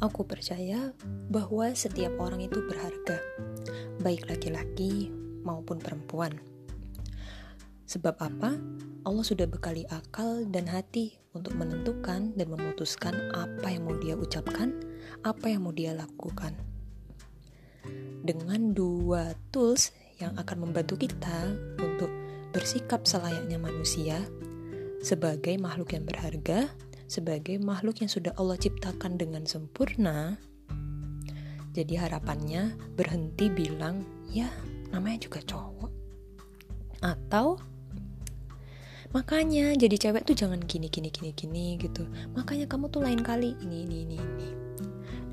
Aku percaya bahwa setiap orang itu berharga, baik laki-laki maupun perempuan. Sebab apa? Allah sudah bekali akal dan hati untuk menentukan dan memutuskan apa yang mau dia ucapkan, apa yang mau dia lakukan. Dengan dua tools yang akan membantu kita untuk bersikap selayaknya manusia sebagai makhluk yang berharga, sebagai makhluk yang sudah Allah ciptakan dengan sempurna. Jadi harapannya berhenti bilang, ya namanya juga cowok. Atau Makanya jadi cewek tuh jangan gini gini gini gini gitu. Makanya kamu tuh lain kali ini ini ini ini.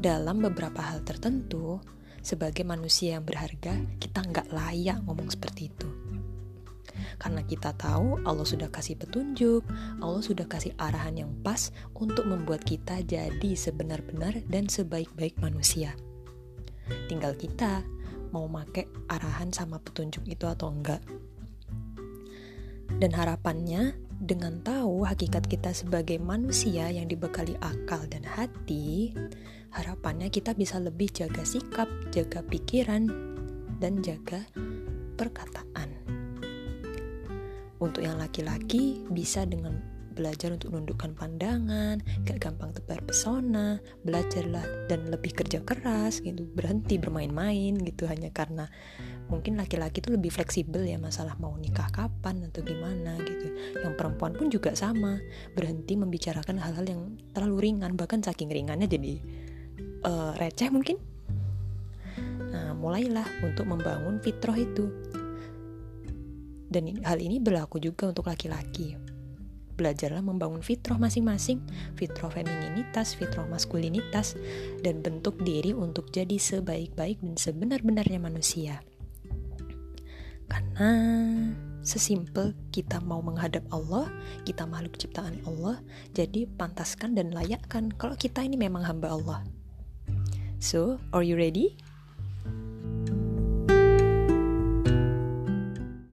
Dalam beberapa hal tertentu, sebagai manusia yang berharga, kita nggak layak ngomong seperti itu. Karena kita tahu Allah sudah kasih petunjuk, Allah sudah kasih arahan yang pas untuk membuat kita jadi sebenar-benar dan sebaik-baik manusia. Tinggal kita mau make arahan sama petunjuk itu atau enggak. Dan harapannya, dengan tahu hakikat kita sebagai manusia yang dibekali akal dan hati, harapannya kita bisa lebih jaga sikap, jaga pikiran, dan jaga perkataan. Untuk yang laki-laki, bisa dengan belajar untuk menundukkan pandangan, gak gampang tebar pesona, belajarlah dan lebih kerja keras gitu, berhenti bermain-main gitu hanya karena mungkin laki-laki itu lebih fleksibel ya masalah mau nikah kapan atau gimana gitu. Yang perempuan pun juga sama, berhenti membicarakan hal-hal yang terlalu ringan bahkan saking ringannya jadi uh, receh mungkin. Nah, mulailah untuk membangun fitrah itu. Dan hal ini berlaku juga untuk laki-laki belajarlah membangun fitrah masing-masing, fitrah femininitas, fitrah maskulinitas, dan bentuk diri untuk jadi sebaik-baik dan sebenar-benarnya manusia. Karena sesimpel kita mau menghadap Allah, kita makhluk ciptaan Allah, jadi pantaskan dan layakkan kalau kita ini memang hamba Allah. So, are you ready?